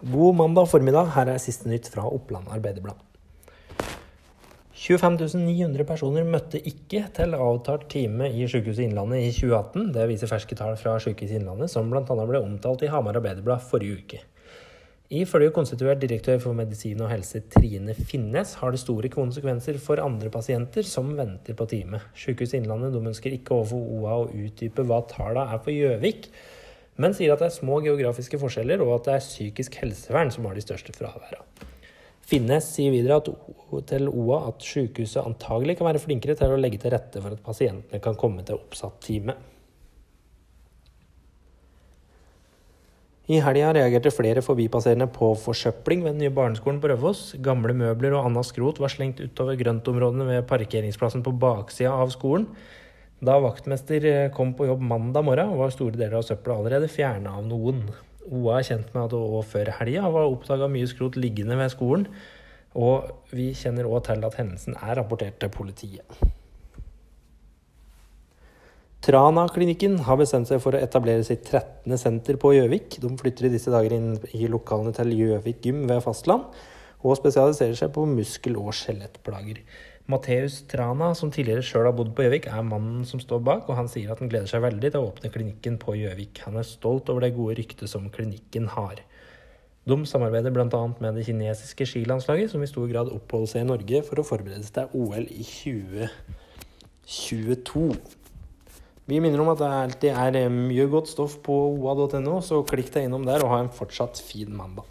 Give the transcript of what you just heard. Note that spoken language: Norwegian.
God mandag formiddag. Her er siste nytt fra Oppland Arbeiderblad. 25.900 personer møtte ikke til avtalt time i Sykehuset Innlandet i 2018. Det viser ferske tall fra Sykehuset Innlandet, som bl.a. ble omtalt i Hamar Arbeiderblad forrige uke. Ifølge konstituert direktør for medisin og helse Trine Finnes har det store konsekvenser for andre pasienter som venter på time. Sykehuset Innlandet ønsker ikke overfor OA å utdype hva tallene er for Gjøvik men sier at det er små geografiske forskjeller, og at det er psykisk helsevern som har de største fraværene. Finnes sier videre at, til OA at sykehuset antagelig kan være flinkere til å legge til rette for at pasientene kan komme til oppsatt time. I helga reagerte flere forbipasserende på forsøpling ved den nye barneskolen på Rødfoss. Gamle møbler og annet skrot var slengt utover grøntområdene ved parkeringsplassen på baksida av skolen. Da vaktmester eh, kom på jobb mandag morgen, var store deler av søpla allerede fjerna av noen. OA er kjent med at det òg før helga var oppdaga mye skrot liggende ved skolen. Og vi kjenner òg til at hendelsen er rapportert til politiet. Trana-klinikken har bestemt seg for å etablere sitt 13. senter på Gjøvik. De flytter i disse dager inn i lokalene til Gjøvik gym ved fastland, og spesialiserer seg på muskel- og skjelettplager. Matheus Trana, som tidligere sjøl har bodd på Gjøvik, er mannen som står bak, og han sier at han gleder seg veldig til å åpne klinikken på Gjøvik. Han er stolt over det gode ryktet som klinikken har. De samarbeider bl.a. med det kinesiske skilandslaget, som i stor grad oppholder seg i Norge for å forberede seg til OL i 2022. Vi minner om at det alltid er mye godt stoff på oa.no, så klikk deg innom der og ha en fortsatt fin mandag.